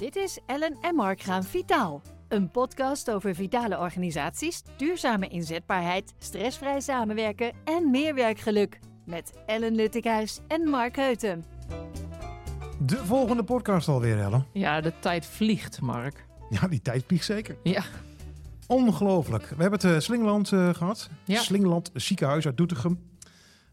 Dit is Ellen en Mark gaan vitaal. Een podcast over vitale organisaties, duurzame inzetbaarheid, stressvrij samenwerken en meer werkgeluk. Met Ellen Luttikhuis en Mark Heuten. De volgende podcast alweer, Ellen. Ja, de tijd vliegt, Mark. Ja, die tijd vliegt zeker. Ja, Ongelooflijk. We hebben het eh, Slingeland eh, gehad. Ja. Slingeland ziekenhuis uit Doetinchem.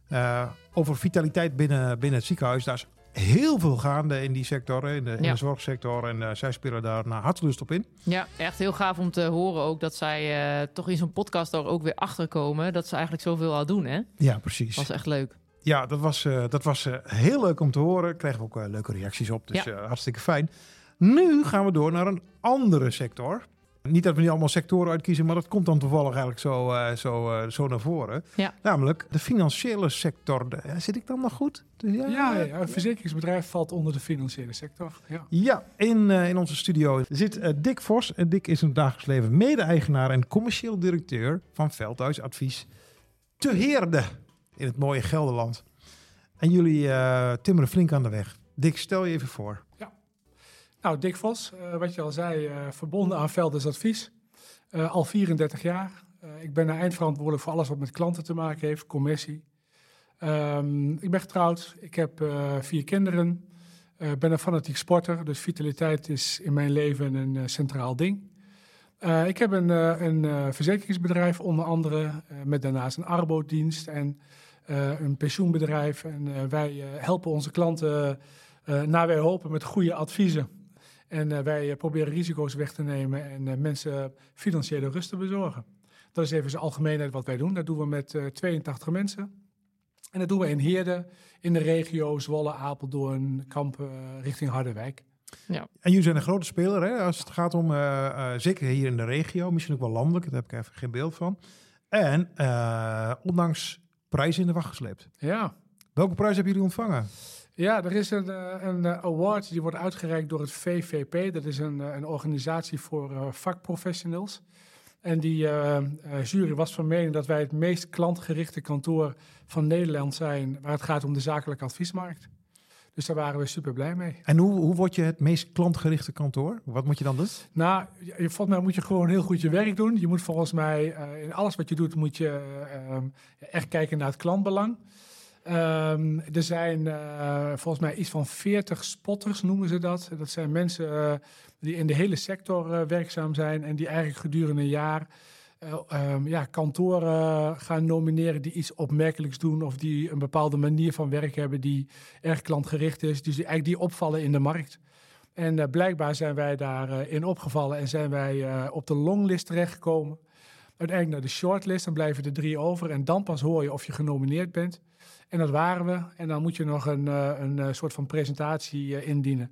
Eh, over vitaliteit binnen, binnen het ziekenhuis. Daar is heel veel gaande in die sector, in de, in Ja. de zorgsector. En eh, zij spelen daar naar hartelust op in. ja, echt heel gaaf om te horen ook dat zij eh, toch in zo'n podcast er ook weer achterkomen dat ze eigenlijk zoveel al doen, hè? Ja, precies. Dat was echt leuk. Ja, dat was, eh, dat was heel leuk om te horen. Kregen we ook leuke reacties op. Dus Ja. hartstikke fijn. Nu gaan we door naar een andere sector. Niet dat we niet allemaal sectoren uitkiezen, maar dat komt dan toevallig eigenlijk zo, eh, zo, eh, zo naar voren. Ja. Namelijk de financiële sector. De- zit ik dan nog goed? Dus Ja, ja, een verzekeringsbedrijf valt onder de financiële sector. Ja. Ja, in, eh, in onze studio zit Dick Vos. Dick is in het dagelijks leven mede-eigenaar en commercieel directeur van Veldhuis Advies te Heerde in het mooie Gelderland. En jullie eh, timmeren flink aan de weg. Dick, stel je even voor. Nou, Dick Vos, eh, wat je al zei, eh, verbonden aan Velders Advies. Eh, al 34 jaar. Ik ben eindverantwoordelijk voor alles wat met klanten te maken heeft, commissie. Ehm, ik ben getrouwd, ik heb vier kinderen, Eh ben een fanatiek sporter, dus vitaliteit is in mijn leven een centraal ding. Ik heb een, een verzekeringsbedrijf onder andere, met daarnaast een arbodienst en een pensioenbedrijf. En wij helpen onze klanten naar wij hopen met goede adviezen. En eh, wij eh, proberen risico's weg te nemen en eh, mensen financiële rust te bezorgen. Dat is even zijn algemeenheid wat wij doen. Dat doen we met eh, 82 mensen. En dat doen we in Heerden, in de regio Zwolle, Apeldoorn, Kampen, richting Harderwijk. Ja, En jullie zijn een grote speler hè, als het gaat om, eh, eh, zeker hier in de regio, misschien ook wel landelijk, daar heb ik even geen beeld van. En eh, ondanks prijzen in de wacht gesleept. Ja, Welke prijs hebben jullie ontvangen? Ja, er is een, eh, een eh, award die wordt uitgereikt door het VVP. Dat is een, eh, een organisatie voor vakprofessionals. En die jury was van mening dat wij het meest klantgerichte kantoor van Nederland zijn... waar het gaat om de zakelijke adviesmarkt. Dus daar waren we super blij mee. En hoe, hoe word je het meest klantgerichte kantoor? Wat moet je dan doen? Nou, je- volgens mij moet je gewoon heel goed je werk doen. Je moet volgens mij in alles wat je doet, moet je eh, ehm, echt kijken naar het klantbelang. Ehm, er zijn eh, volgens mij iets van 40 spotters, noemen ze dat. Dat zijn mensen eh, die in de hele sector eh, werkzaam zijn en die eigenlijk gedurende een jaar eh, ehm, ja, kantoren gaan nomineren die iets opmerkelijks doen of die een bepaalde manier van werk hebben die erg klantgericht is. Dus die eigenlijk die opvallen in de markt. En blijkbaar zijn wij daarin in opgevallen en zijn wij op de longlist terechtgekomen. Uiteindelijk naar de shortlist, dan blijven er drie over. En dan pas hoor je of je genomineerd bent. En dat waren we. En dan moet je nog een, eh, een eh, soort van presentatie eh, indienen.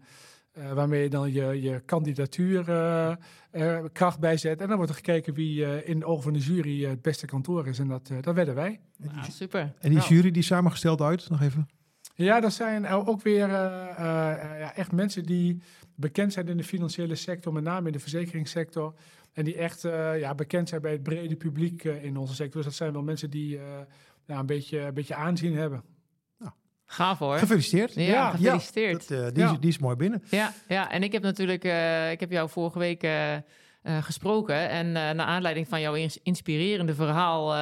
eh, waarmee je dan je, je kandidatuur eh, eh, kracht bijzet. En dan wordt er gekeken wie eh, in de ogen van de jury het beste kantoor is. En dat, dat werden wij. Ah, super. En die Nou. jury die is samengesteld uit, nog even. Ja, dat zijn ook weer eh, eh, ja, echt mensen die bekend zijn in de financiële sector, met name in de verzekeringssector. En die echt eh, ja, bekend zijn bij het brede publiek in onze sector. Dus dat zijn wel mensen die eh, ja, een, beetje, een beetje aanzien hebben. Gaaf hoor. Gefeliciteerd. Ja, Ja, gefeliciteerd. Dat, eh, die, Ja. is, die is mooi binnen. Ja, ja, en ik heb natuurlijk, eh, ik heb jou vorige week eh, gesproken. En eh naar aanleiding van jouw ins- inspirerende verhaal, eh,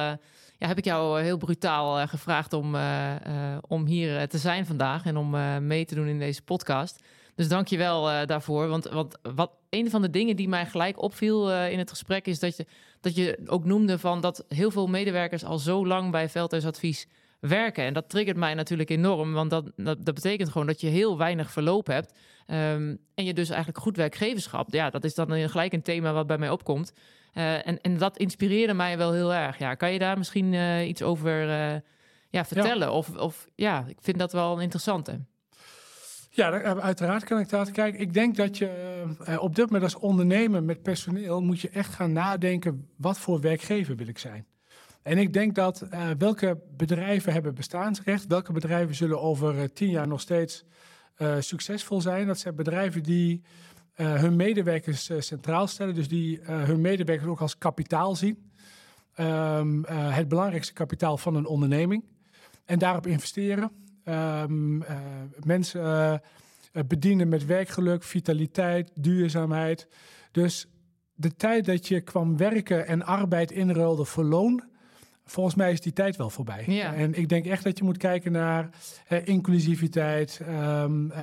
ja, heb ik jou heel brutaal gevraagd om, eh, eh, om hier te zijn vandaag en om eh, mee te doen in deze podcast. Dus dank je wel eh, daarvoor. Want, want wat, een van de dingen die mij gelijk opviel eh, in het gesprek is dat je, dat je ook noemde van dat heel veel medewerkers al zo lang bij Veldhuisadvies werken. En dat triggert mij natuurlijk enorm, want dat, dat, dat betekent gewoon dat je heel weinig verloop hebt. Ehm, en je dus eigenlijk goed werkgeverschap. Ja, dat is dan gelijk een thema wat bij mij opkomt. Eh, en, en dat inspireerde mij wel heel erg. Ja, kan je daar misschien eh, iets over eh, ja, vertellen? Of, of ja, ik vind dat wel een interessante. Ja, eh, uiteraard kan ik dat. Kijk, ik denk dat je eh, op dit moment als ondernemer met personeel moet je echt gaan nadenken, wat voor werkgever wil ik zijn? En ik denk dat eh, welke bedrijven hebben bestaansrecht, welke bedrijven zullen over eh, tien jaar nog steeds eh, succesvol zijn. Dat zijn bedrijven die eh, hun medewerkers eh, centraal stellen, dus die eh, hun medewerkers ook als kapitaal zien. Ehm, eh, het belangrijkste kapitaal van een onderneming. En daarop investeren. Ehm, eh, mensen eh, eh, bedienen met werkgeluk, vitaliteit, duurzaamheid. Dus de tijd dat je kwam werken en arbeid inruilde voor loon, volgens mij is die tijd wel voorbij. Ja. En ik denk echt dat je moet kijken naar eh, inclusiviteit. ehm, eh,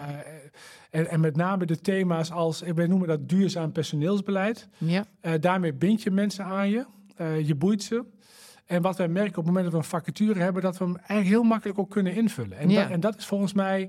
en, en met name de thema's als, wij noemen dat duurzaam personeelsbeleid. Ja, Eh, daarmee bind je mensen aan je. Je boeit ze. En wat wij merken op het moment dat we een vacature hebben, dat we hem eigenlijk heel makkelijk ook kunnen invullen. En, Ja. dat, en dat is volgens mij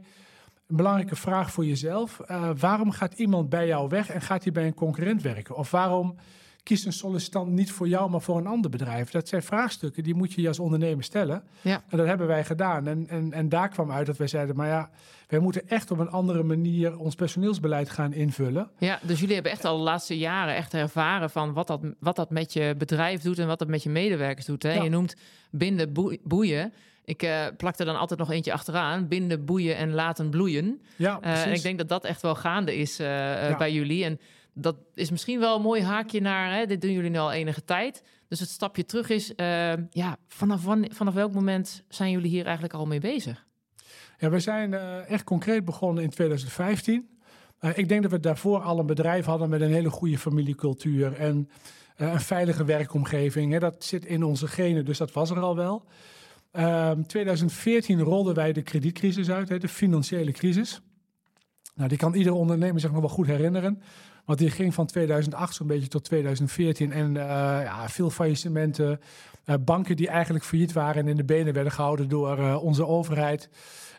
een belangrijke vraag voor jezelf. Eh, waarom gaat iemand bij jou weg en gaat hij bij een concurrent werken? Of waarom kiest een sollicitant niet voor jou, maar voor een ander bedrijf? Dat zijn vraagstukken die moet je je als ondernemer stellen. Ja. En dat hebben wij gedaan. En, en, en daar kwam uit dat wij zeiden, maar ja, wij moeten echt op een andere manier ons personeelsbeleid gaan invullen. ja, dus jullie hebben echt al de laatste jaren echt ervaren van wat dat, wat dat met je bedrijf doet en wat dat met je medewerkers doet. Hè? Ja. Je noemt binden, boe- boeien. Ik eh plak er dan altijd nog eentje achteraan. Binden, boeien en laten bloeien. Ja, Eh, en ik denk dat dat echt wel gaande is eh, Ja. bij jullie. En dat is misschien wel een mooi haakje naar, hè, dit doen jullie nu al enige tijd. Dus het stapje terug is, eh, ja, vanaf, vanaf welk moment zijn jullie hier eigenlijk al mee bezig? Ja, we zijn eh, echt concreet begonnen in 2015. Eh, ik denk dat we daarvoor al een bedrijf hadden met een hele goede familiecultuur en een veilige werkomgeving. Hè. Dat zit in onze genen, dus dat was er al wel. Ehm 2014 rolden wij de kredietcrisis uit, hè, de financiële crisis. Nou, die kan ieder ondernemer zich nog wel goed herinneren. Want die ging van 2008 zo'n beetje tot 2014. En eh, ja, veel faillissementen. eh, banken die eigenlijk failliet waren en in de benen werden gehouden door eh, onze overheid.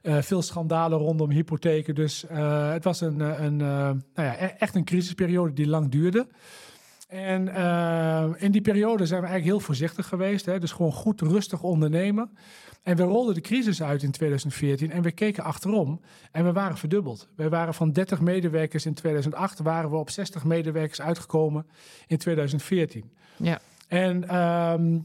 Veel schandalen rondom hypotheken. Dus het was een, een, nou ja, e- echt een crisisperiode die lang duurde. En eh, in die periode zijn we eigenlijk heel voorzichtig geweest. Hè? Dus gewoon goed rustig ondernemen. En we rolden de crisis uit in 2014 en we keken achterom en we waren verdubbeld. We waren van 30 medewerkers in 2008, waren we op 60 medewerkers uitgekomen in 2014. Ja. En ehm,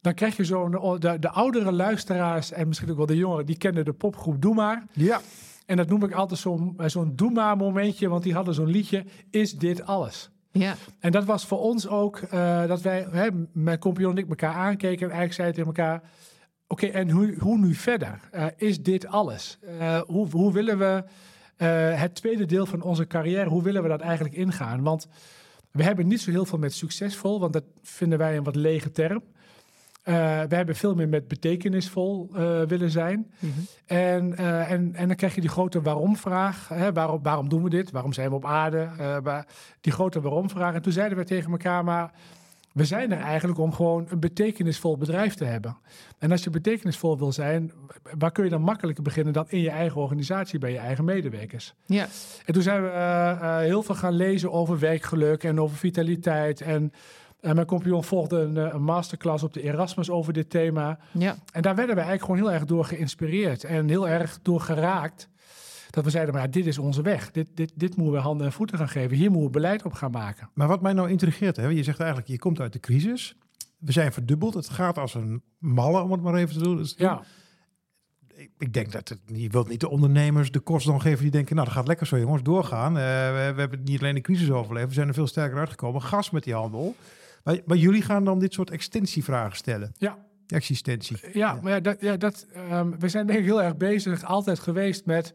dan krijg je zo'n, de, de oudere luisteraars en misschien ook wel de jongeren, die kennen de popgroep Doe Maar. Ja, En dat noem ik altijd zo'n zo'n Doe Maar momentje, want die hadden zo'n liedje, Is dit alles? Ja, En dat was voor ons ook eh, dat wij, hè, mijn compagnon en ik, elkaar aankeken en eigenlijk zeiden tegen elkaar: Oké, en hoe, hoe nu verder? Eh, is dit alles? Eh, hoe, hoe willen we het tweede deel van onze carrière, hoe willen we dat eigenlijk ingaan? Want we hebben niet zo heel veel met succesvol, want dat vinden wij een wat lege term. Eh, we hebben veel meer met betekenisvol eh, willen zijn. Mhm. En, eh, en, en dan krijg je die grote waarom-vraag. Waarom, waarom doen we dit? Waarom zijn we op aarde? Waar- die grote waarom-vraag. En toen zeiden we tegen elkaar, maar we zijn er eigenlijk om gewoon een betekenisvol bedrijf te hebben. En als je betekenisvol wil zijn, waar kun je dan makkelijker beginnen dan in je eigen organisatie bij je eigen medewerkers? ja, En toen zijn we heel veel gaan lezen over werkgeluk en over vitaliteit. En eh, mijn compagnon volgde een, eh, een masterclass op de Erasmus over dit thema. ja, En daar werden we eigenlijk gewoon heel erg door geïnspireerd en heel erg door geraakt. Dat we zeiden, maar ja, dit is onze weg. Dit, dit, dit moeten we handen en voeten gaan geven. Hier moeten we beleid op gaan maken. maar wat mij nou intrigeert, hè, je zegt eigenlijk, je komt uit de crisis. We zijn verdubbeld. Het gaat als een malle, om het maar even te doen. Ja, ik, denk dat het, je wilt niet de ondernemers de kost dan geven die denken, nou dat gaat lekker zo jongens, doorgaan. Eh, we, we hebben niet alleen de crisis overleefd, we zijn er veel sterker uitgekomen. Gas met die handel. Maar, maar jullie gaan dan dit soort extentievragen stellen. ja, Existentie. ja, maar ja, dat, ja, dat, ehm, we zijn denk ik heel erg bezig, altijd geweest met,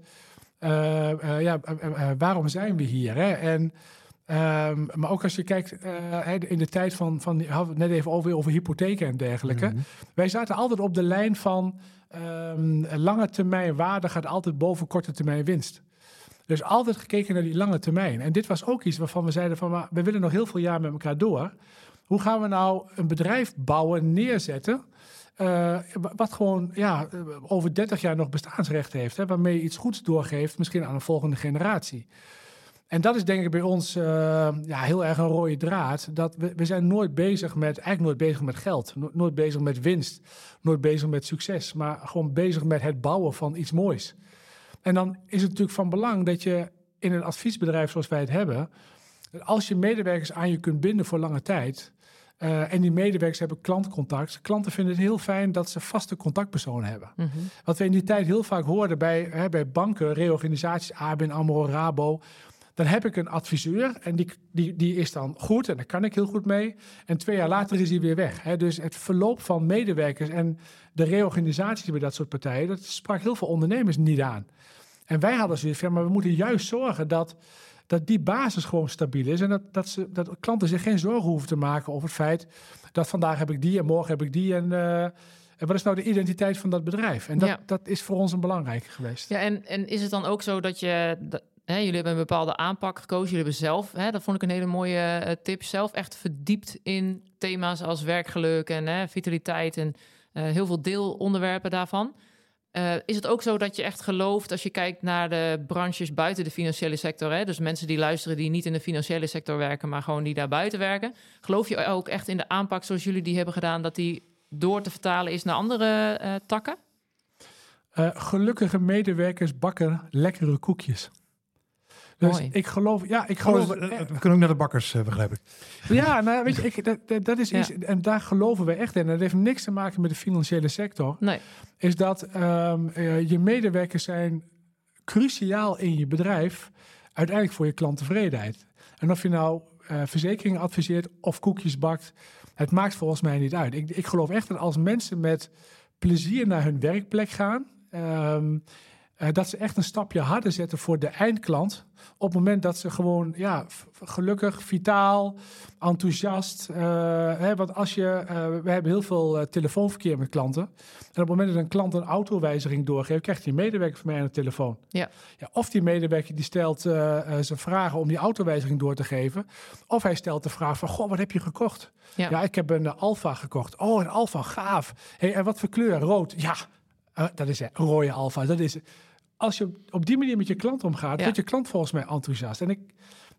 eh, eh, ja, eh, eh, eh, waarom zijn we hier? Hè? En, ehm, maar ook als je kijkt eh, in de tijd van, van hadden we het net even over, over hypotheken en dergelijke. Mhm. Wij zaten altijd op de lijn van ehm, lange termijn waarde gaat altijd boven korte termijn winst. Dus altijd gekeken naar die lange termijn. En dit was ook iets waarvan we zeiden van, maar we willen nog heel veel jaar met elkaar door. Hoe gaan we nou een bedrijf bouwen, neerzetten, eh, wa- wat gewoon ja, eh, over 30 jaar nog bestaansrecht heeft, hè, waarmee je iets goeds doorgeeft, misschien aan een volgende generatie. En dat is denk ik bij ons eh, ja, heel erg een rode draad. Dat we, we zijn nooit bezig met, eigenlijk nooit bezig met geld. No- nooit bezig met winst. Nooit bezig met succes. Maar gewoon bezig met het bouwen van iets moois. En dan is het natuurlijk van belang dat je in een adviesbedrijf zoals wij het hebben... als je medewerkers aan je kunt binden voor lange tijd... eh, en die medewerkers hebben klantcontact. Klanten vinden het heel fijn dat ze vaste contactpersonen hebben. mhm. Wat we in die tijd heel vaak hoorden bij, hè, bij banken, reorganisaties, ABN AMRO, Rabo. Dan heb ik een adviseur en die, die, die is dan goed en daar kan ik heel goed mee. En twee jaar later is hij weer weg. Hè. Dus het verloop van medewerkers en de reorganisaties bij dat soort partijen, dat sprak heel veel ondernemers niet aan. En wij hadden zoiets van, maar we moeten juist zorgen dat, dat die basis gewoon stabiel is. En dat, dat, ze, dat klanten zich geen zorgen hoeven te maken over het feit dat vandaag heb ik die en morgen heb ik die. En, uh, en wat is nou de identiteit van dat bedrijf? En dat, Ja. dat is voor ons een belangrijke geweest. Ja, en, en is het dan ook zo dat je... dat- jullie hebben een bepaalde aanpak gekozen. Jullie hebben zelf, hè, dat vond ik een hele mooie eh, tip, zelf echt verdiept in thema's als werkgeluk en hè, vitaliteit en eh, heel veel deelonderwerpen daarvan. Eh, is het ook zo dat je echt gelooft als je kijkt naar de branches buiten de financiële sector, hè, dus mensen die luisteren die niet in de financiële sector werken, maar gewoon die daar buiten werken, geloof je ook echt in de aanpak zoals jullie die hebben gedaan, dat die door te vertalen is naar andere eh, takken? Eh, gelukkige medewerkers bakken lekkere koekjes. Dus Mooi. ik geloof, ja, ik Oh, geloof. we, we kunnen ook naar de bakkers, eh, begrijp ik. Ja, nou, weet je, ik, dat, dat, is Ja. iets, en daar geloven we echt in. En dat heeft niks te maken met de financiële sector. Nee. Is dat ehm, eh, je medewerkers zijn cruciaal in je bedrijf, uiteindelijk voor je klanttevredenheid. En of je nou eh, verzekeringen adviseert of koekjes bakt, het maakt volgens mij niet uit. Ik, ik geloof echt dat als mensen met plezier naar hun werkplek gaan, ehm, eh, dat ze echt een stapje harder zetten voor de eindklant. Op het moment dat ze gewoon ja, gelukkig, vitaal, enthousiast. eh, hè, want als je, eh, we hebben heel veel telefoonverkeer met klanten. En op het moment dat een klant een autowijziging doorgeeft, krijgt die medewerker van mij aan de telefoon. Ja. Ja, of die medewerker die stelt zijn vragen om die autowijziging door te geven. Of hij stelt de vraag van, goh, wat heb je gekocht? Ja. Ja, ik heb een Alfa gekocht. Oh, een Alfa, gaaf. Hey, en wat voor kleur? Rood. Ja, dat is een rode Alfa. Dat is als je op die manier met je klant omgaat, Ja. wordt je klant volgens mij enthousiast. En ik,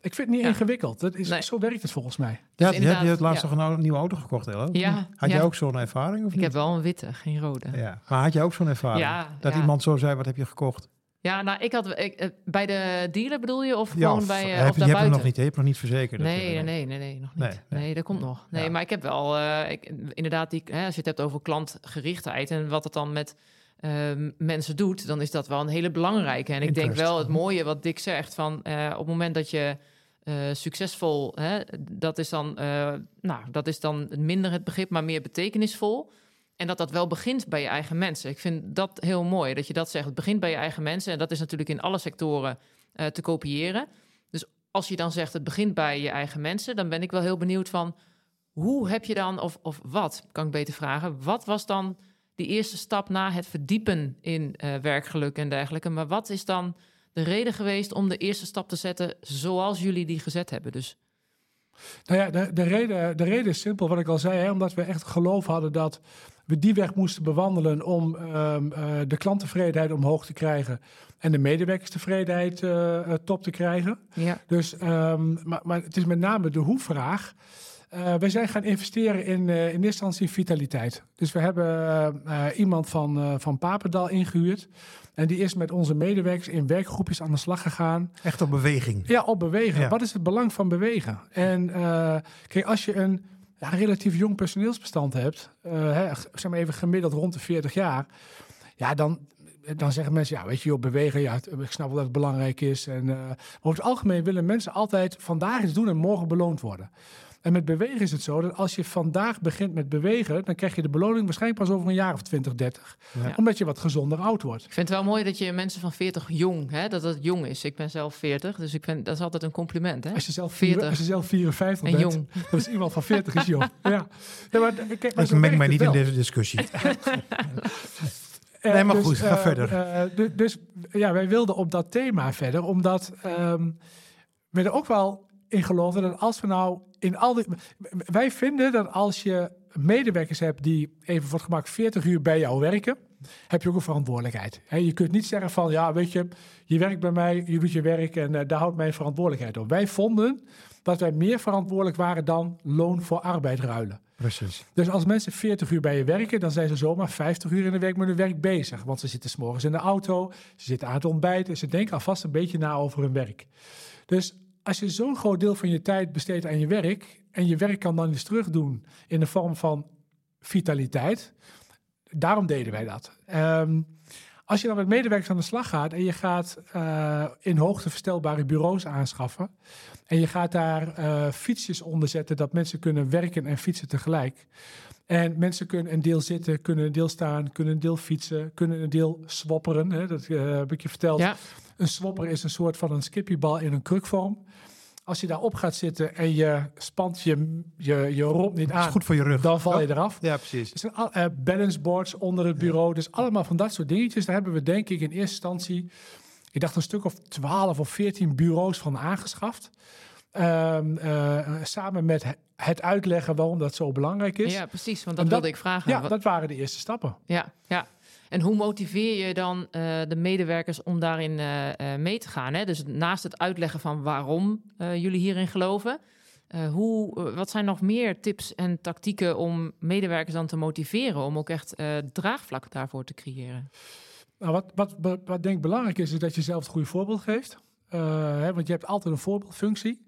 ik vind het niet Ja. ingewikkeld. Dat is, Nee. Zo werkt het volgens mij. Ja, Dus je, hebt laatst ja. toch een nieuwe auto gekocht, Ella? Ja, Had ja. jij ook zo'n ervaring? Of Ik niet? heb wel een witte, geen rode. Ja, Ja. Maar had jij ook zo'n ervaring? Ja, dat ja. iemand zo zei, wat heb je gekocht? nou, ik had ik, eh, bij de dealer bedoel je of Ja, gewoon of bij heb eh, je, of je hebt nog niet, je hebt nog niet verzekerd. Nee, nee, nee, nee, nee, nog niet. Nee, Nee, nee. dat komt nog. Nee, Ja. maar ik heb wel, eh, ik, inderdaad, die, hè, als je het hebt over klantgerichtheid en wat het dan met ehm, mensen doet, dan is dat wel een hele belangrijke. En ik denk wel het mooie wat Dick zegt, van eh, op het moment dat je eh, succesvol, hè, dat is dan, eh, nou, dat is dan minder het begrip, maar meer betekenisvol. En dat dat wel begint bij je eigen mensen. Ik vind dat heel mooi dat je dat zegt. Het begint bij je eigen mensen. En dat is natuurlijk in alle sectoren te kopiëren. Dus als je dan zegt het begint bij je eigen mensen, dan ben ik wel heel benieuwd van hoe heb je dan, of, of wat kan ik beter vragen, wat was dan die eerste stap na het verdiepen in eh, werkgeluk en dergelijke? Maar wat is dan de reden geweest om de eerste stap te zetten zoals jullie die gezet hebben? Dus Nou ja, de, de, reden, de reden is simpel, wat ik al zei. Hè, omdat we echt geloof hadden dat we die weg moesten bewandelen om ehm, eh, de klanttevredenheid omhoog te krijgen. En de medewerkerstevredenheid eh, top te krijgen. ja, Dus, ehm, maar, maar het is met name de hoe-vraag. Eh, wij zijn gaan investeren in, eh, in eerste instantie vitaliteit. Dus we hebben eh, iemand van, van Papendal ingehuurd. En die is met onze medewerkers in werkgroepjes aan de slag gegaan. Echt op beweging. Ja, op bewegen. Ja. Wat is het belang van bewegen? En kijk, als je een ja, relatief jong personeelsbestand hebt, hè, zeg maar even gemiddeld rond de 40 jaar, ja, dan, dan zeggen mensen, ja, weet je, joh, bewegen, ja, ik snap wel dat het belangrijk is. En, maar over het algemeen willen mensen altijd vandaag iets doen en morgen beloond worden. En met bewegen is het zo dat als je vandaag begint met bewegen, dan krijg je de beloning waarschijnlijk pas over een jaar of 20, 30. Ja. Omdat je wat gezonder oud wordt. ik vind het wel mooi dat je mensen van 40 jong, hè, dat het jong is. Ik ben zelf 40, dus ik vind dat is altijd een compliment. Hè? Als je zelf, 40. vier- als je zelf 54 En bent, jong. dat is iemand van 40 is jong. ja. Nee, maar, kijk, maar Ik meng mij niet in deze discussie. Eh, Nee, maar dus, goed, ga eh, verder. eh, du- dus ja, wij wilden op dat thema verder, omdat ehm, we er ook wel in geloven dat als we nou in al die... Wij vinden dat als je medewerkers hebt die even voor het gemak 40 uur bij jou werken, heb je ook een verantwoordelijkheid. Je kunt niet zeggen van, ja, weet je, je werkt bij mij, je doet je werk en eh, daar houdt mijn verantwoordelijkheid op. Wij vonden dat wij meer verantwoordelijk waren dan loon voor arbeid ruilen. Precies. Dus als mensen 40 uur bij je werken, dan zijn ze zomaar 50 uur in de week met hun werk bezig. Want ze zitten s'morgens in de auto, ze zitten aan het ontbijten, ze denken alvast een beetje na over hun werk. Dus als je zo'n groot deel van je tijd besteedt aan je werk en je werk kan dan eens terugdoen in de vorm van vitaliteit, daarom deden wij dat. Ehm, Als je dan met medewerkers aan de slag gaat en je gaat uh, in hoogte verstelbare bureaus aanschaffen. En je gaat daar uh, fietsjes onder zetten dat mensen kunnen werken en fietsen tegelijk. En mensen kunnen een deel zitten, kunnen een deel staan, kunnen een deel fietsen, kunnen een deel swapperen. Hè? Dat uh, heb ik je verteld. Ja. Een swapper is een soort van een skippybal in een krukvorm. Als je daarop gaat zitten en je spant je, je, je romp niet Dat is aan, goed voor je rug. dan val je eraf. Ja, precies. Er zijn al, eh, balance boards onder het bureau. Dus allemaal van dat soort dingetjes. Daar hebben we denk ik in eerste instantie... Ik dacht een stuk of 12 of 14 bureaus van aangeschaft. Ehm, eh, samen met he- het uitleggen waarom dat zo belangrijk is. Ja, precies. Want dat dat- wilde ik vragen. Ja, Wat- dat waren de eerste stappen. Ja, ja. En hoe motiveer je dan eh, de medewerkers om daarin eh, eh, mee te gaan? Hè? Dus naast het uitleggen van waarom jullie hierin geloven, hoe, wat zijn nog meer tips en tactieken om medewerkers dan te motiveren om ook echt draagvlak daarvoor te creëren? Nou, wat, wat, wat, denk ik belangrijk is, is dat je zelf het goede voorbeeld geeft. Hè, want je hebt altijd een voorbeeldfunctie.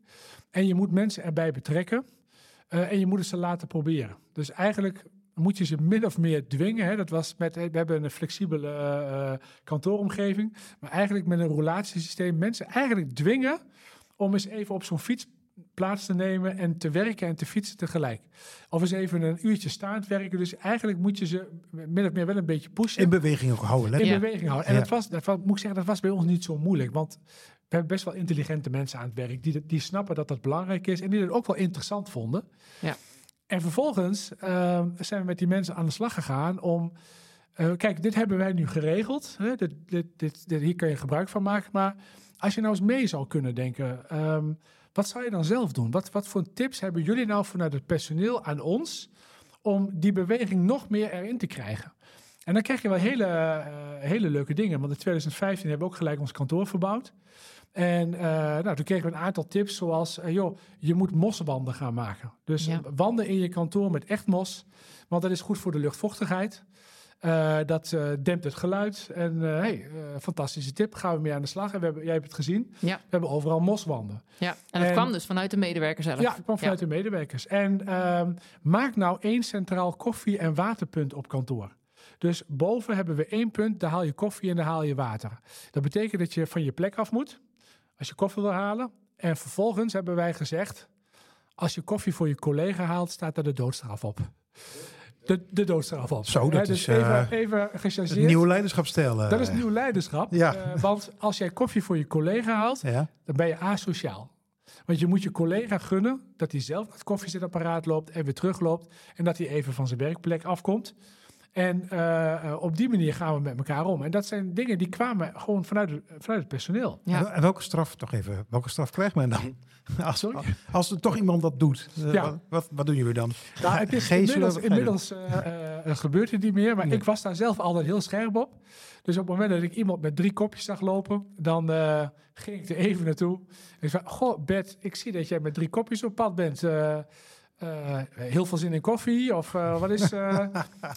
En je moet mensen erbij betrekken. En je moet het ze laten proberen. Dus eigenlijk moet je ze min of meer dwingen. Hè. Dat was met, we hebben een flexibele eh, eh, kantooromgeving. Maar eigenlijk met een roulatiesysteem mensen eigenlijk dwingen om eens even op zo'n fiets plaats te nemen en te werken en te fietsen tegelijk. Of eens even een uurtje staand werken. Dus eigenlijk moet je ze min of meer wel een beetje pushen In beweging ook houden. Let in Ja. beweging houden. En Ja. dat, was, dat was, moet ik zeggen, dat was bij ons niet zo moeilijk. Want we hebben best wel intelligente mensen aan het werk. Die, die snappen dat dat belangrijk is. En die het ook wel interessant vonden. Ja. En vervolgens ehm, zijn we met die mensen aan de slag gegaan om... eh, kijk, dit hebben wij nu geregeld. Hè? Dit, dit, dit, hier kun je gebruik van maken. Maar als je nou eens mee zou kunnen denken... ehm, wat zou je dan zelf doen? Wat, wat voor tips hebben jullie nou vanuit het personeel aan ons... om die beweging nog meer erin te krijgen? En dan krijg je wel hele, eh, hele leuke dingen. Want in 2015 hebben we ook gelijk ons kantoor verbouwd. En eh, nou, toen kregen we een aantal tips zoals... eh, joh, je moet moswanden gaan maken. Dus Ja. wanden in je kantoor met echt mos. Want dat is goed voor de luchtvochtigheid. Eh, dat eh, dempt het geluid. En eh, hey, eh, fantastische tip. Gaan we mee aan de slag. En we hebben, jij hebt het gezien. Ja. We hebben overal moswanden. Ja, en dat En- kwam dus vanuit de medewerkers zelf. Ja, het kwam vanuit de medewerkers. En ehm, maak nou één centraal koffie- en waterpunt op kantoor. Dus boven hebben we één punt, daar haal je koffie en daar haal je water. Dat betekent dat je van je plek af moet, als je koffie wil halen. En vervolgens hebben wij gezegd, als je koffie voor je collega haalt, staat daar de doodstraf op. De, de doodstraf op. Zo, dat Hè, is, dus even, eh, even gechargeerd. nieuwe leiderschapstijl. eh, Dat is nieuw leiderschap. Ja. Eh, want als jij koffie voor je collega haalt, Ja. dan ben je asociaal. Want je moet je collega gunnen dat hij zelf naar het koffiezetapparaat loopt en weer terugloopt. En dat hij even van zijn werkplek afkomt. En eh, eh, op die manier gaan we met elkaar om. En dat zijn dingen die kwamen gewoon vanuit, het- vanuit het personeel. Ja. En wel- En welke straf, toch even, welke straf krijgt men dan? Als, Sorry? als er toch iemand dat doet, eh, Ja. wat, wat, wat doen jullie dan? Nou, het is inmiddels, eh, eh, gebeurt het niet meer. Maar Nee. ik was daar zelf altijd heel scherp op. Dus op het moment dat ik iemand met drie kopjes zag lopen, dan eh, ging ik er even naartoe. Ik zei, goh Bert, ik zie dat jij met drie kopjes op pad bent. Eh, eh, heel veel zin in koffie? Of eh, wat is... eh, nee,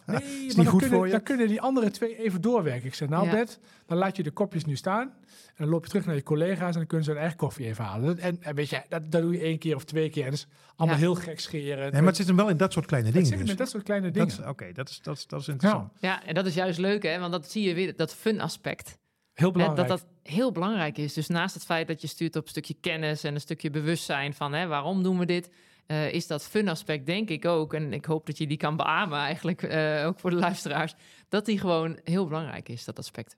maar niet dan goed kunnen, voor je. Dan kunnen die andere twee even doorwerken. Ik zeg, nou Ja. Bert, dan laat je de kopjes nu staan. En dan loop je terug naar je collega's en dan kunnen ze hun eigen koffie even halen. En, en weet je, dat, dat doe je één keer of twee keer. En dat is allemaal Ja. heel gek scheren. Nee, maar het zit hem wel in dat soort kleine Het dingen. zit dus. met dat soort kleine dingen. Oké, dat, is, dat, is, dat is interessant. Ja, en dat is juist leuk, hè? Want dat zie je weer, dat fun aspect. Heel Hè, belangrijk. dat dat heel belangrijk is. Dus naast het feit dat je stuurt op een stukje kennis en een stukje bewustzijn van hè, waarom doen we dit, eh, is dat fun aspect denk ik ook. En ik hoop dat je die kan beamen eigenlijk, eh, ook voor de luisteraars, dat die gewoon heel belangrijk is, dat aspect.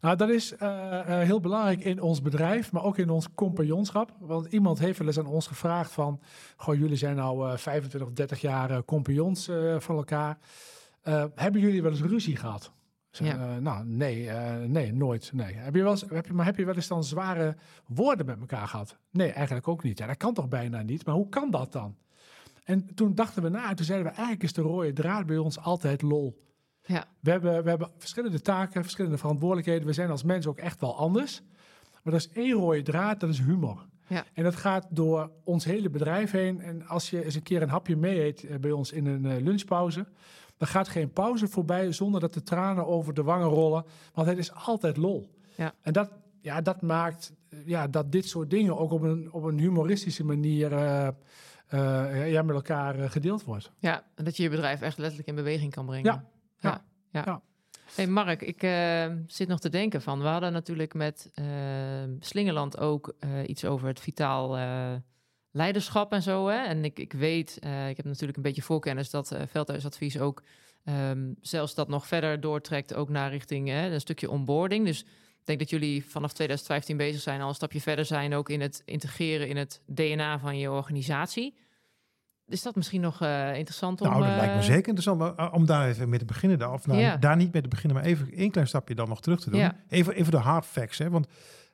Nou, dat is eh, heel belangrijk in ons bedrijf, maar ook in ons compagnonschap. Want iemand heeft wel eens aan ons gevraagd van... Goh, jullie zijn nou eh 25 of 30 jaar compagnons van elkaar. Hebben jullie wel eens ruzie gehad? Ja. eh, nou, nee, eh, nee, nooit. Nee. Heb je wel eens, heb je, maar heb je wel eens dan zware woorden met elkaar gehad? Nee, eigenlijk ook niet. Ja, dat kan toch bijna niet? Maar hoe kan dat dan? En toen dachten we na en toen zeiden we... eigenlijk is de rode draad bij ons altijd lol. Ja, We hebben, we hebben verschillende taken, verschillende verantwoordelijkheden. We zijn als mens ook echt wel anders. Maar er is één rode draad, dat is humor. Ja. En dat gaat door ons hele bedrijf heen. En als je eens een keer een hapje mee eet eh, bij ons in een lunchpauze... dan gaat geen pauze voorbij zonder dat de tranen over de wangen rollen. Want het is altijd lol. Ja. En dat, ja, dat maakt eh, ja, dat dit soort dingen ook op een, op een humoristische manier... eh, eh, ja, met elkaar gedeeld wordt. ja, en dat je je bedrijf echt letterlijk in beweging kan brengen. Ja, ja, ja. ja. Hey Mark, ik zit nog te denken van, we hadden natuurlijk met Slingerland ook iets over het vitaal leiderschap en zo. Hè? En ik, ik weet, ik heb natuurlijk een beetje voorkennis dat Veldhuisadvies ook um, zelfs dat nog verder doortrekt, ook naar richting een stukje onboarding. Dus ik denk dat jullie vanaf 2015 bezig zijn, al een stapje verder zijn, ook in het integreren in het DNA van je organisatie. Is dat misschien nog uh, interessant om... Nou, dat lijkt me uh, zeker interessant uh, om daar even mee te beginnen. Dan. Of nou, daar niet mee te beginnen, maar even één klein stapje dan nog terug te doen. Even, even de hard facts, hè. Want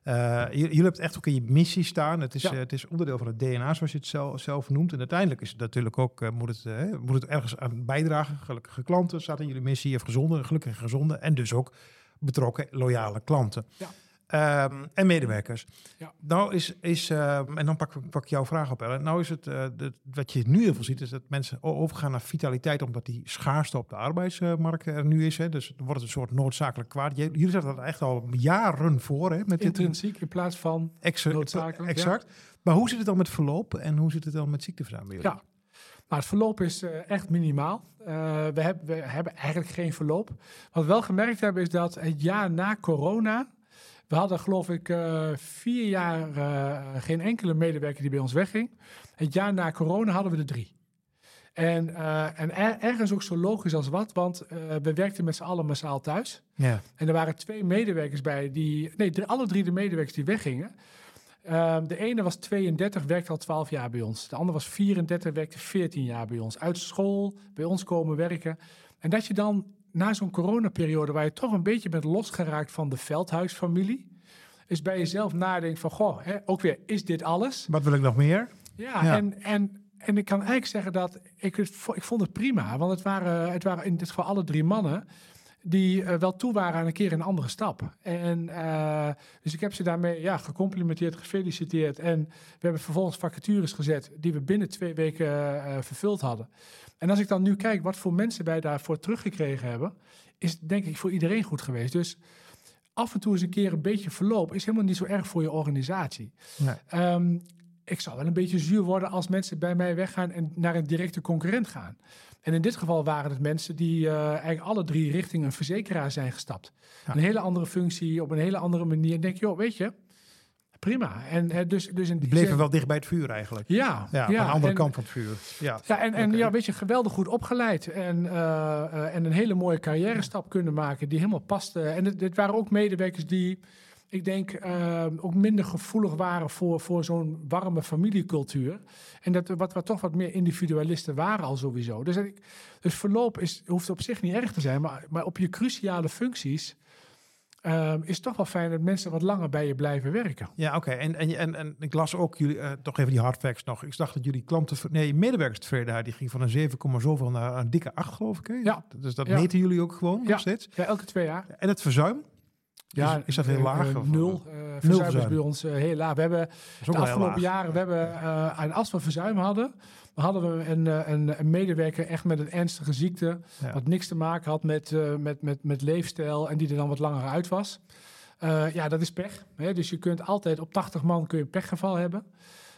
eh, jullie hebben het echt ook in je missie staan. Het is, Ja. eh, het is onderdeel van het DNA, zoals je het zelf, zelf noemt. En uiteindelijk is het natuurlijk ook, eh, moet, het, moet het ergens aan bijdragen. Gelukkige klanten staat in jullie missie, of gezonde, gelukkige gezonde. En dus ook betrokken, loyale klanten. Ja. Ehm, en medewerkers. Ja. Nou is, is ehm, en dan pak, pak ik jouw vraag op, Ellen. Nou is het, eh, de- wat je nu heel veel ziet, is dat mensen overgaan naar vitaliteit, omdat die schaarste op de arbeidsmarkt er nu is. Hè. Dus wordt het een soort noodzakelijk kwaad. Jullie zetten dat echt al jaren voor, hè, met dit Intrinsiek in plaats van... exa- noodzakelijk, exact. Maar hoe zit het dan met verloop en hoe zit het dan met ziekteverzuim? Ja. Nou, het verloop is eh, echt minimaal. Eh, we, hebben, we hebben eigenlijk geen verloop. Wat we wel gemerkt hebben is dat het jaar na corona... We hadden geloof ik eh, vier jaar eh, geen enkele medewerker die bij ons wegging. Het jaar na corona hadden we er drie. En, eh, en er- ergens ook zo logisch als wat, want we werkten met z'n allen massaal thuis. Ja. En er waren twee medewerkers bij die, nee, drie- alle drie de medewerkers die weggingen. Ehm, de ene was 32, werkte al 12 jaar bij ons. De andere was 34, werkte 14 jaar bij ons. Uit school, bij ons komen werken. En dat je dan na zo'n coronaperiode, waar je toch een beetje bent losgeraakt van de Veldhuisfamilie, is bij jezelf nadenken van, goh, hè, ook weer, is dit alles? Wat wil ik nog meer? Ja, Ja. En, en, en ik kan eigenlijk zeggen dat ik het ik vond het prima. Want het waren, het waren in dit geval alle drie mannen die eh, wel toe waren aan een keer een andere stap. En eh, dus ik heb ze daarmee ja, gecomplimenteerd, gefeliciteerd. En we hebben vervolgens vacatures gezet die we binnen twee weken eh, vervuld hadden. En als ik dan nu kijk wat voor mensen wij daarvoor teruggekregen hebben, is denk ik voor iedereen goed geweest. Dus af en toe eens een keer een beetje verloop is helemaal niet zo erg voor je organisatie. Nee. Ehm, ik zou wel een beetje zuur worden als mensen bij mij weggaan en naar een directe concurrent gaan. En in dit geval waren het mensen die eh, eigenlijk alle drie richting een verzekeraar zijn gestapt. Ja. Een hele andere functie, op een hele andere manier. En denk je, joh, weet je, prima. En eh, dus, dus in Die bleven zin- wel dicht bij het vuur eigenlijk. Ja, Ja, aan de andere en- kant van het vuur. Ja. ja, en, en ja, weet je, geweldig goed opgeleid. En, eh, en een hele mooie carrière stap kunnen maken die helemaal paste. En het waren ook medewerkers die, ik denk, eh, ook minder gevoelig waren voor, voor zo'n warme familiecultuur. En dat wat, wat toch wat meer individualisten waren al sowieso. Dus, ik, dus verloop is, hoeft op zich niet erg te zijn, maar, maar op je cruciale functies eh, is toch wel fijn dat mensen wat langer bij je blijven werken. Ja, oké. En, en, en, en ik las ook jullie, eh, toch even die hard facts nog. Ik dacht dat jullie klanten, nee, medewerkerstevredenheid, die ging van een 7, zoveel naar een dikke 8, geloof ik. Hè? Ja. Dus dat Ja. meten jullie ook gewoon Ja. nog steeds. Ja, elke twee jaar. En het verzuim? Ja, is, is dat heel eh, laag? of- nul. eh verzuim is bij ons eh, heel laag. We hebben de afgelopen jaren, we hebben, eh, en als we verzuim hadden, hadden we een, eh, een, een medewerker echt met een ernstige ziekte, Ja. wat niks te maken had met, eh, met, met, met leefstijl en die er dan wat langer uit was. Eh, ja, dat is pech. Hè? Dus je kunt altijd op 80 man kun je een pechgeval hebben.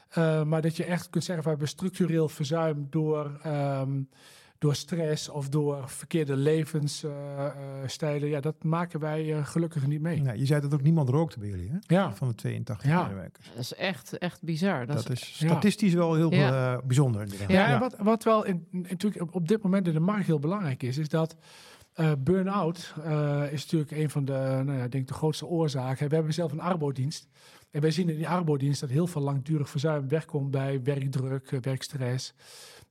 Eh, maar dat je echt kunt zeggen, we hebben structureel verzuim door, ehm, door stress of door verkeerde levensstijlen. ja, dat maken wij eh, gelukkig niet mee. Nee, je zei dat ook niemand rookte bij jullie, hè? Ja, Van de 82 Ja. medewerkers. Dat is echt, echt bizar. Dat, Dat, is, is ja. statistisch wel heel Ja. eh, bijzonder. Ja, en wat, wat wel in, in- natuurlijk op, dit moment in de markt heel belangrijk is, is dat eh burn-out eh, is natuurlijk een van de, nou ja, denk de grootste oorzaken. We hebben zelf een arbodienst. En wij zien in die arbodienst dat heel veel langdurig verzuim wegkomt bij werkdruk, werkstress.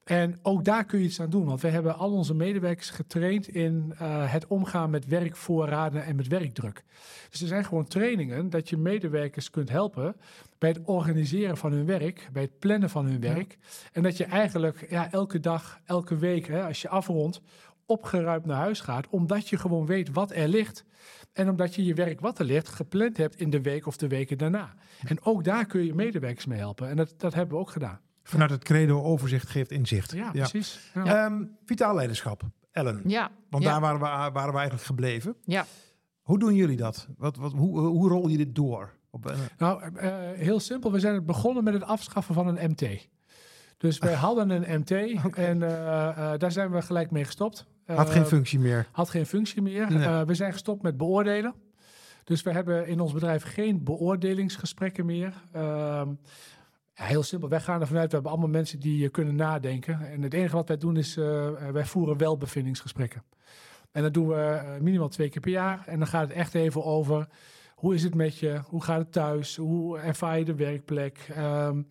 En ook daar kun je iets aan doen, want wij hebben al onze medewerkers getraind in eh, het omgaan met werkvoorraden en met werkdruk. Dus er zijn gewoon trainingen dat je medewerkers kunt helpen bij het organiseren van hun werk, bij het plannen van hun Ja. werk. En dat je eigenlijk ja, elke dag, elke week, hè, als je afrondt, opgeruimd naar huis gaat, omdat je gewoon weet wat er ligt. En omdat je je werk wat er ligt gepland hebt in de week of de weken daarna. En ook daar kun je medewerkers mee helpen. En dat, dat hebben we ook gedaan. Vanuit het credo overzicht geeft inzicht. Ja, precies. Ja. Ehm, vitaal leiderschap, Ellen. ja, Want ja, daar waren we, waren we eigenlijk gebleven. ja. Hoe doen jullie dat? Wat, wat, hoe, hoe rol je dit door? Op, eh, Nou, eh, heel simpel. We zijn begonnen met het afschaffen van een MT. Dus wij hadden een MT en eh, eh, daar zijn we gelijk mee gestopt. Had geen Eh, functie meer. had geen functie meer. Nee. Eh, we zijn gestopt met beoordelen. Dus we hebben in ons bedrijf geen beoordelingsgesprekken meer. Ehm, heel simpel, wij gaan ervan uit, we hebben allemaal mensen die eh, kunnen nadenken. En het enige wat wij doen is, eh, eh, wij voeren welbevindingsgesprekken. En dat doen we minimaal twee keer per jaar. En dan gaat het echt even over, hoe is het met je? Hoe gaat het thuis? Hoe ervaar je de werkplek? Ehm,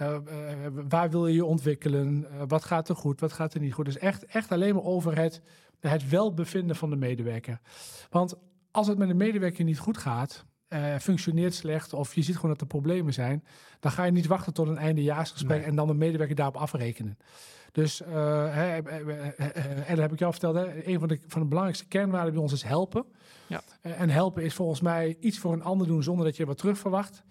eh, eh, waar wil je je ontwikkelen? Wat gaat er goed? Wat gaat er niet goed? Dus echt, echt alleen maar over het, het welbevinden van de medewerker. Want als het met een medewerker niet goed gaat, eh, functioneert slecht of je ziet gewoon dat er problemen zijn, dan ga je niet wachten tot een eindejaarsgesprek Nee. en dan de medewerker daarop afrekenen. Dus, eh, en dat heb ik jou verteld, hè, een van de, van de belangrijkste kernwaarden bij ons is helpen. Ja. Eh, en helpen is volgens mij iets voor een ander doen zonder dat je wat terug verwacht.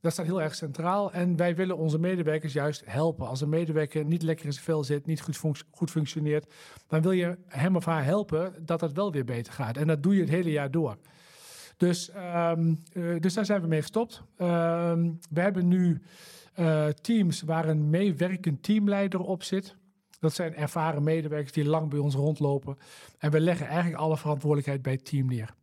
Dat staat heel erg centraal. En wij willen onze medewerkers juist helpen. Als een medewerker niet lekker in zijn vel zit, niet goed, goed functioneert, dan wil je hem of haar helpen dat het wel weer beter gaat. En dat doe je het hele jaar door. Dus, ehm, eh, dus daar zijn we mee gestopt. Ehm, we hebben nu eh, teams waar een meewerkend teamleider op zit. Dat zijn ervaren medewerkers die lang bij ons rondlopen. En we leggen eigenlijk alle verantwoordelijkheid bij het team neer.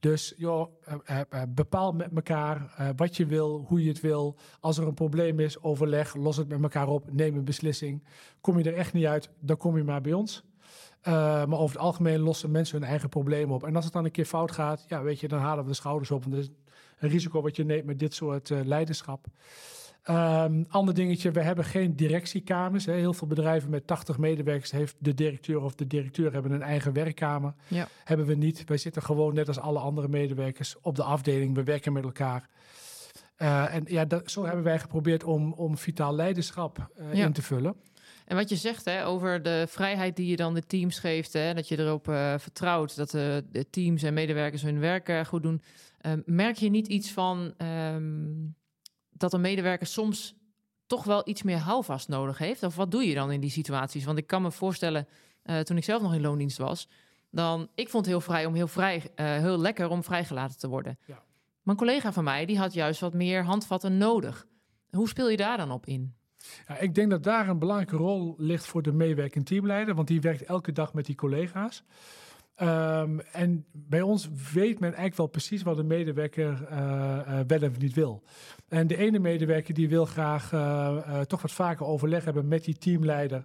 Dus joh, eh, bepaal met elkaar wat je wil, hoe je het wil. Als er een probleem is, overleg, los het met elkaar op, neem een beslissing. Kom je er echt niet uit, dan kom je maar bij ons. Eh, maar over het algemeen lossen mensen hun eigen problemen op. En als het dan een keer fout gaat, ja, weet je, dan halen we de schouders op. Want er is een risico wat je neemt met dit soort eh, leiderschap. Ehm, ander dingetje, we hebben geen directiekamers. Hè. Heel veel bedrijven met 80 medewerkers heeft de directeur of de directeur hebben een eigen werkkamer. Ja. Hebben we niet. Wij zitten gewoon net als alle andere medewerkers op de afdeling. We werken met elkaar. Eh, en ja, dat, zo hebben wij geprobeerd om, om vitaal leiderschap Ja. in te vullen. En wat je zegt hè, over de vrijheid die je dan de teams geeft, hè, dat je erop eh, vertrouwt dat de, de teams en medewerkers hun werk eh, goed doen, eh, merk je niet iets van ehm, dat een medewerker soms toch wel iets meer houvast nodig heeft? Of wat doe je dan in die situaties? Want ik kan me voorstellen, eh, toen ik zelf nog in loondienst was, dan ik vond het heel vrij om heel vrij, eh, heel lekker om vrijgelaten te worden. Ja. Maar een collega van mij die had juist wat meer handvatten nodig. Hoe speel je daar dan op in? Ja, ik denk dat daar een belangrijke rol ligt voor de meewerkend teamleider, want die werkt elke dag met die collega's. Ehm, en bij ons weet men eigenlijk wel precies wat de medewerker eh, eh, wel of niet wil. En de ene medewerker die wil graag eh, toch wat vaker overleg hebben met die teamleider.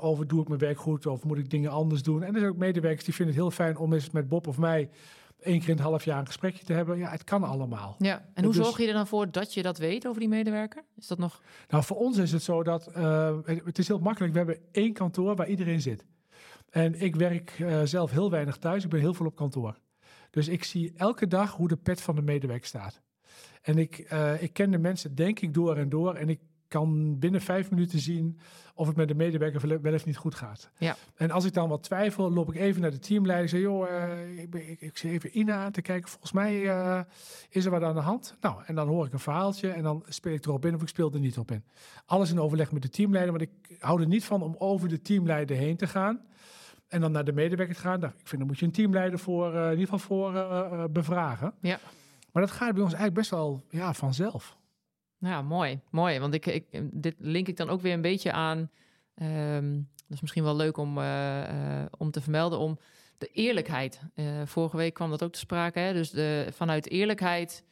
over doe ik mijn werk goed of moet ik dingen anders doen. En er zijn ook medewerkers die vinden het heel fijn om eens met Bob of mij één keer in het half jaar een gesprekje te hebben. Ja, het kan allemaal. Ja, en hoe Dus- zorg je er dan voor dat je dat weet over die medewerker? Is dat nog... Nou, voor ons is het zo dat eh, het, is heel makkelijk. We hebben één kantoor waar iedereen zit. En ik werk eh, zelf heel weinig thuis. Ik ben heel veel op kantoor. Dus ik zie elke dag hoe de pet van de medewerker staat. En ik, eh, ik ken de mensen denk ik door en door. En ik kan binnen vijf minuten zien of het met de medewerker wel- of niet goed gaat. Ja. En als ik dan wat twijfel, loop ik even naar de teamleider. Ik zeg, joh, eh, ik, ik, even Ina aan te kijken. Volgens mij eh, is er wat aan de hand. Nou, en dan hoor ik een verhaaltje en dan speel ik erop in of ik speel er niet op in. Alles in overleg met de teamleider, want ik hou er niet van om over de teamleider heen te gaan. En dan naar de medewerker te gaan. Nou, ik vind, dan moet je een teamleider voor, eh, in ieder geval voor bevragen. Ja. Maar dat gaat bij ons eigenlijk best wel ja, vanzelf. Ja, mooi. Mooi, want ik, ik, dit link ik dan ook weer een beetje aan... ehm, dat is misschien wel leuk om, eh, eh, om te vermelden, om de eerlijkheid. Eh, vorige week kwam dat ook te sprake. Hè? Dus de, vanuit eerlijkheid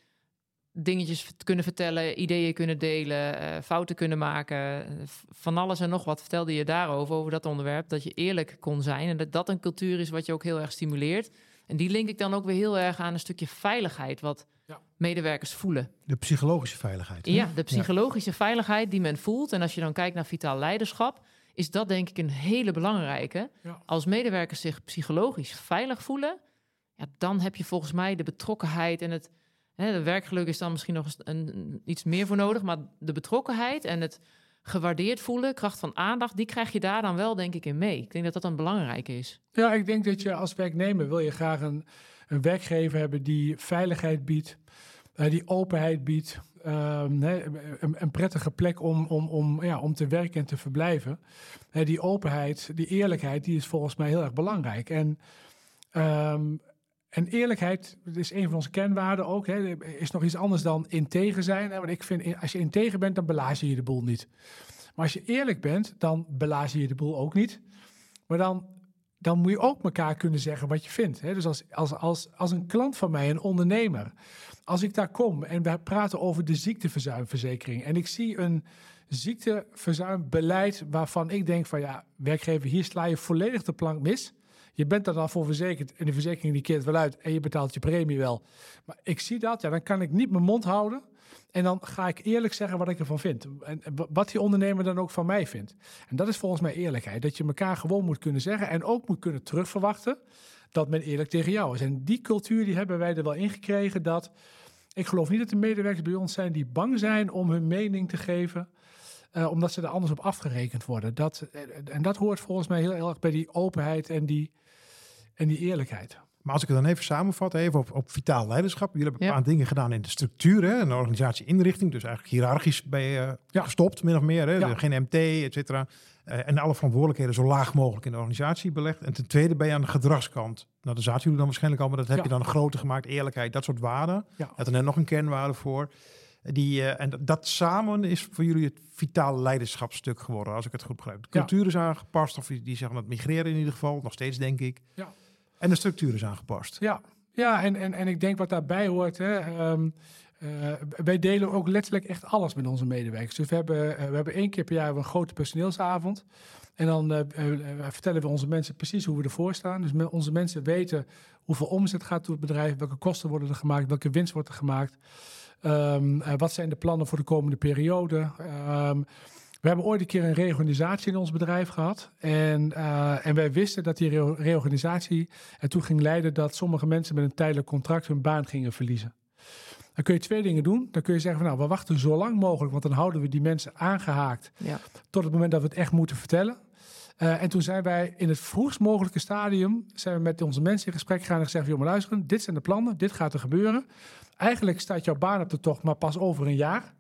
dingetjes kunnen vertellen, ideeën kunnen delen, fouten kunnen maken. van alles en nog wat vertelde je daarover, over dat onderwerp. Dat je eerlijk kon zijn en dat dat een cultuur is wat je ook heel erg stimuleert. En die link ik dan ook weer heel erg aan een stukje veiligheid, wat Ja. medewerkers voelen. De psychologische veiligheid. hè? Ja, de psychologische veiligheid die men voelt. En als je dan kijkt naar vitaal leiderschap, is dat denk ik een hele belangrijke. Ja. Als medewerkers zich psychologisch veilig voelen, ja, dan heb je volgens mij de betrokkenheid en het. Hè, de werkgeluk is dan misschien nog eens een- iets meer voor nodig, maar de betrokkenheid en het gewaardeerd voelen, kracht van aandacht, die krijg je daar dan wel, denk ik, in mee. Ik denk dat dat een belangrijke is. Ja, ik denk dat je als werknemer wil je graag een, een werkgever hebben die veiligheid biedt, eh, die openheid biedt, ehm, een, prettige plek om, om, om, ja, om te werken en te verblijven. Die openheid, die eerlijkheid, die is volgens mij heel erg belangrijk. En, ehm, en eerlijkheid dat is een van onze kernwaarden ook. Hè, is nog iets anders dan integer zijn. Want ik vind, als je integer bent, dan belaas je je de boel niet. Maar als je eerlijk bent, dan belazen je de boel ook niet. Maar dan, dan moet je ook elkaar kunnen zeggen wat je vindt. Hè? Dus als, als, als, als een klant van mij, een ondernemer, als ik daar kom en we praten over de ziekteverzuimverzekering en ik zie een ziekteverzuimbeleid waarvan ik denk van ja, werkgever, hier sla je volledig de plank mis. Je bent er dan voor verzekerd en de verzekering die keert wel uit en je betaalt je premie wel. Maar ik zie dat, ja, dan kan ik niet mijn mond houden. En dan ga ik eerlijk zeggen wat ik ervan vind. En wat die ondernemer dan ook van mij vindt. En dat is volgens mij eerlijkheid. Dat je elkaar gewoon moet kunnen zeggen en ook moet kunnen terugverwachten dat men eerlijk tegen jou is. En die cultuur die hebben wij er wel ingekregen dat... Ik geloof niet dat de medewerkers bij ons zijn die bang zijn om hun mening te geven. Uh, omdat ze er anders op afgerekend worden. Dat, en dat hoort volgens mij heel erg bij die openheid en die, en die eerlijkheid. Maar als ik het dan even samenvat, even op, op vitaal leiderschap. Jullie hebben een paar dingen gedaan in de structuur hè, en de organisatie-inrichting. Dus eigenlijk hiërarchisch ben je ja. gestopt, min of meer. Hè? Ja. Geen MT, et cetera. Uh, en alle verantwoordelijkheden zo laag mogelijk in de organisatie belegd. En ten tweede ben je aan de gedragskant. Nou, daar zaten jullie dan waarschijnlijk al, maar dat heb je dan groter gemaakt. Eerlijkheid, dat soort waarden. Ja. Je had er net nog een kernwaarde voor. Die, uh, en dat, samen is voor jullie het vitale leiderschapstuk geworden, als ik het goed begrijp. De cultuur is aangepast, of die zeggen het migreren in ieder geval, nog steeds denk ik. Ja. En de structuur is aangepast. Ja, ja en, en, en ik denk wat daarbij hoort. Hè, um, uh, wij delen ook letterlijk echt alles met onze medewerkers. Dus we hebben, uh, we hebben één keer per jaar een grote personeelsavond. En dan uh, vertellen we onze mensen precies hoe we ervoor staan. Dus met onze mensen weten hoeveel omzet gaat door het bedrijf, welke kosten worden er gemaakt, welke winst wordt er gemaakt. Um, wat zijn de plannen voor de komende periode? Um, we hebben ooit een keer een reorganisatie in ons bedrijf gehad. En, uh, en wij wisten dat die reorganisatie ertoe ging leiden dat sommige mensen met een tijdelijk contract hun baan gingen verliezen. Dan kun je twee dingen doen. Dan kun je zeggen van nou, we wachten zo lang mogelijk, want dan houden we die mensen aangehaakt ja. tot het moment dat we het echt moeten vertellen. Uh, en toen zijn wij in het vroegst mogelijke stadium zijn we met onze mensen in gesprek gegaan en gezegd: jongen, luisteren, dit zijn de plannen, dit gaat er gebeuren. Eigenlijk staat jouw baan op de tocht, maar pas over een jaar.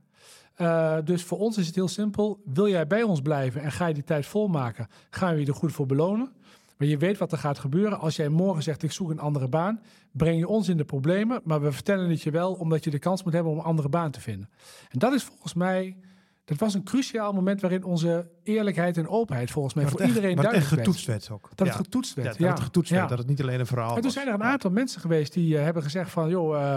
Uh, dus voor ons is het heel simpel. Wil jij bij ons blijven en ga je die tijd volmaken, gaan we je er goed voor belonen. Maar je weet wat er gaat gebeuren. Als jij morgen zegt, ik zoek een andere baan, breng je ons in de problemen. Maar we vertellen het je wel, omdat je de kans moet hebben om een andere baan te vinden. En dat is volgens mij dat was een cruciaal moment waarin onze eerlijkheid en openheid volgens mij voor iedereen duidelijk werd. Dat het getoetst werd ook. Dat het getoetst werd. Ja, dat het getoetst werd. Dat het niet alleen een verhaal En toen zijn er een aantal mensen geweest die uh, hebben gezegd van... joh, uh,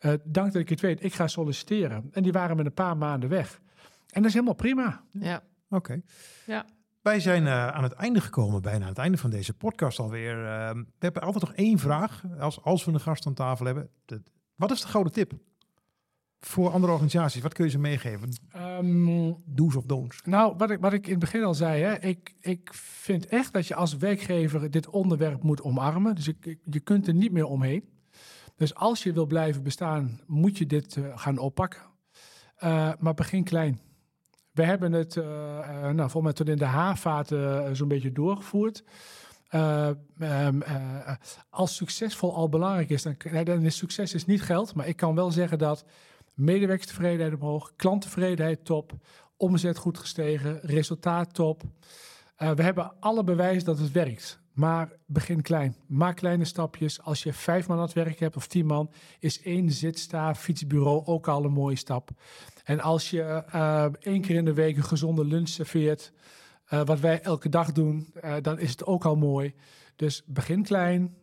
uh, dank dat ik het weet, ik ga solliciteren. En die waren met een paar maanden weg. En dat is helemaal prima. Ja. Oké. Okay. Ja. Wij zijn aan het einde gekomen, bijna aan het einde van deze podcast alweer. we hebben altijd nog één vraag, als, als we een gast aan tafel hebben. De, wat is de gouden tip? Voor andere organisaties? Wat kun je ze meegeven? Um, Do's of don'ts? Nou, wat ik, wat ik in het begin al zei, hè, ik, ik vind echt dat je als werkgever dit onderwerp moet omarmen. Dus ik, je kunt er niet meer omheen. Dus als je wil blijven bestaan, moet je dit uh, gaan oppakken. Uh, maar begin klein. We hebben het, uh, nou, volgens mij tot in de haarvaart zo'n beetje doorgevoerd. Um, als succesvol al belangrijk is, dan, dan is succes is niet geld. Maar ik kan wel zeggen dat Medewerkerstevredenheid omhoog, klanttevredenheid top, omzet goed gestegen, resultaat top. Uh, we hebben alle bewijs dat het werkt. Maar begin klein. Maak kleine stapjes. Als je vijf man aan het werk hebt of tien man, is één zitsta fietsbureau ook al een mooie stap. En als je uh, één keer in de week een gezonde lunch serveert, uh, wat wij elke dag doen, dan is het ook al mooi. Dus begin klein.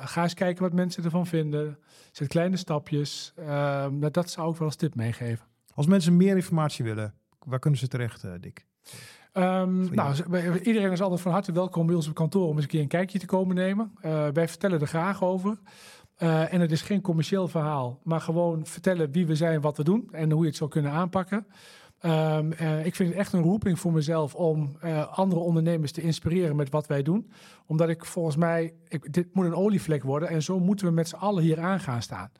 Ga eens kijken wat mensen ervan vinden zet kleine stapjes. Uh, dat zou ik wel als tip meegeven. Als mensen meer informatie willen, waar kunnen ze terecht, uh, Dick? Um, nou, iedereen is altijd van harte welkom bij ons op kantoor om eens een keer een kijkje te komen nemen. Uh, wij vertellen er graag over. Uh, en het is geen commercieel verhaal, maar gewoon vertellen wie we zijn, wat we doen en hoe je het zou kunnen aanpakken. Um, uh, ik vind het echt een roeping voor mezelf om uh, andere ondernemers te inspireren met wat wij doen. Omdat ik volgens mij, ik, dit moet een olievlek worden en zo moeten we met z'n allen hier aan gaan staan.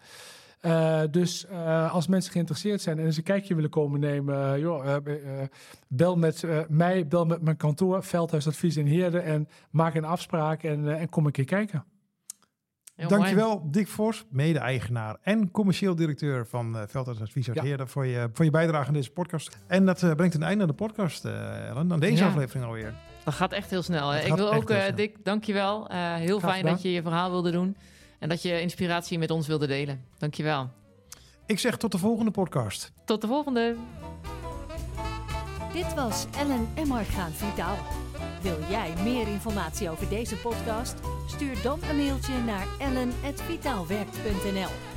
Uh, dus als mensen geïnteresseerd zijn en eens een kijkje willen komen nemen, joh, bel met mij, bel met mijn kantoor, Veldhuisadvies in Heerde en maak een afspraak en, en kom een keer kijken. Heel Dankjewel, mooi. Dick Vos, mede-eigenaar en commercieel directeur van uh, Veldhuis uit ja. voor je, voor je bijdrage aan deze podcast. En dat uh, brengt een einde aan de podcast, uh, Ellen, aan deze ja. aflevering alweer. Dat gaat echt heel snel. Hè? Ik wil ook, uh, Dick, dankjewel. Uh, heel Graag fijn gedaan. dat je je verhaal wilde doen en dat je inspiratie met ons wilde delen. Dankjewel. Ik zeg tot de volgende podcast. Tot de volgende. Dit was Ellen en Mark gaan Vitaal. Wil jij meer informatie over deze podcast? Stuur dan een mailtje naar ellen.vitaalwerkt.nl